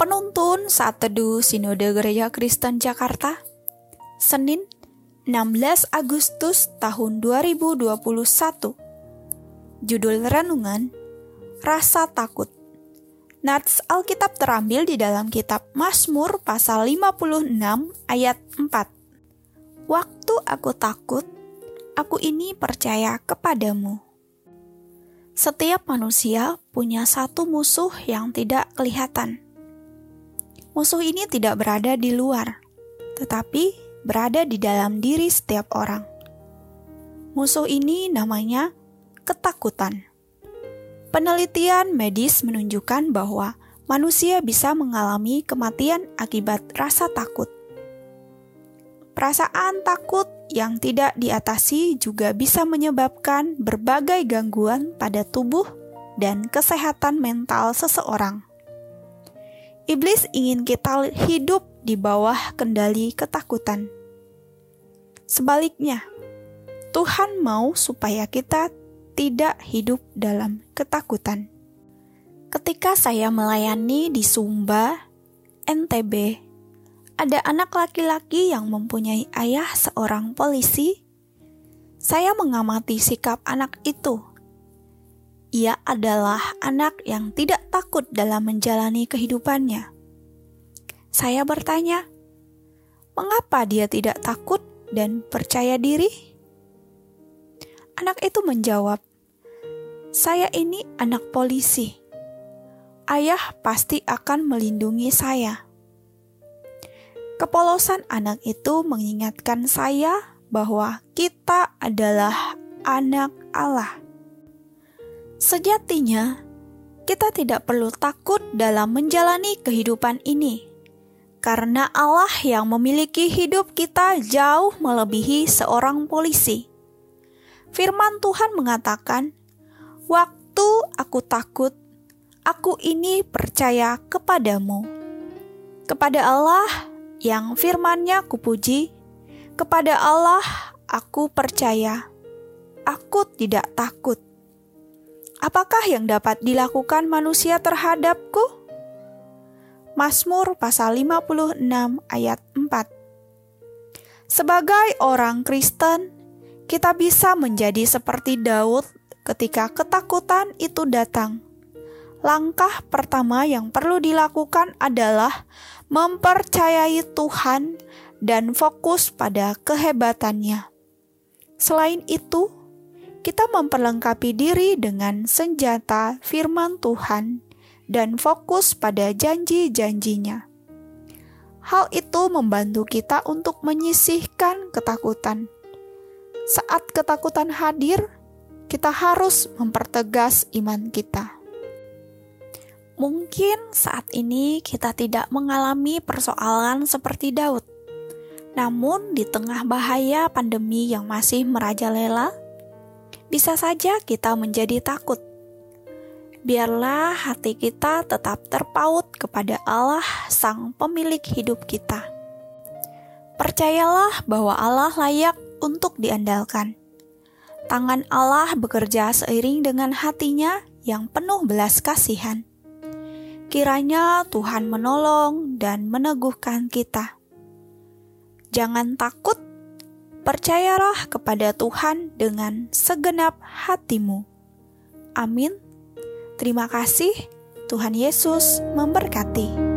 Penuntun Saat Teduh Sinode Gereja Kristen Jakarta Senin 16 Agustus tahun 2021 Judul Renungan Rasa Takut. Nats Alkitab terambil di dalam kitab Mazmur pasal 56 ayat 4 Waktu aku takut, aku ini percaya kepadamu. Setiap manusia punya satu musuh yang tidak kelihatan Musuh ini tidak berada di luar, tetapi berada di dalam diri setiap orang. Musuh ini namanya ketakutan. Penelitian medis menunjukkan bahwa manusia bisa mengalami kematian akibat rasa takut. Perasaan takut yang tidak diatasi juga bisa menyebabkan berbagai gangguan pada tubuh dan kesehatan mental seseorang. Iblis ingin kita hidup di bawah kendali ketakutan. Sebaliknya, Tuhan mau supaya kita tidak hidup dalam ketakutan. Ketika saya melayani di Sumba, NTB, ada anak laki-laki yang mempunyai ayah seorang polisi. Saya mengamati sikap anak itu ia adalah anak yang tidak takut dalam menjalani kehidupannya. Saya bertanya, mengapa dia tidak takut dan percaya diri? Anak itu menjawab, "Saya ini anak polisi. Ayah pasti akan melindungi saya." Kepolosan anak itu mengingatkan saya bahwa kita adalah anak Allah Sejatinya, kita tidak perlu takut dalam menjalani kehidupan ini, karena Allah yang memiliki hidup kita jauh melebihi seorang polisi. Firman Tuhan mengatakan, "Waktu aku takut, aku ini percaya kepadamu." Kepada Allah yang firman-Nya kupuji, kepada Allah aku percaya. Aku tidak takut Apakah yang dapat dilakukan manusia terhadapku? Mazmur pasal 56 ayat 4 Sebagai orang Kristen, kita bisa menjadi seperti Daud ketika ketakutan itu datang. Langkah pertama yang perlu dilakukan adalah mempercayai Tuhan dan fokus pada kehebatannya. Selain itu, kita memperlengkapi diri dengan senjata firman Tuhan dan fokus pada janji-janjinya. Hal itu membantu kita untuk menyisihkan ketakutan. Saat ketakutan hadir, kita harus mempertegas iman kita. Mungkin saat ini kita tidak mengalami persoalan seperti Daud. Namun, di tengah bahaya pandemi yang masih merajalela, bisa saja kita menjadi takut. Biarlah hati kita tetap terpaut kepada Allah, Sang Pemilik hidup kita. Percayalah bahwa Allah layak untuk diandalkan. Tangan Allah bekerja seiring dengan hatinya yang penuh belas kasihan. Kiranya Tuhan menolong dan meneguhkan kita. Jangan takut Percayalah kepada Tuhan dengan segenap hatimu. Amin. Terima kasih. Tuhan Yesus memberkati.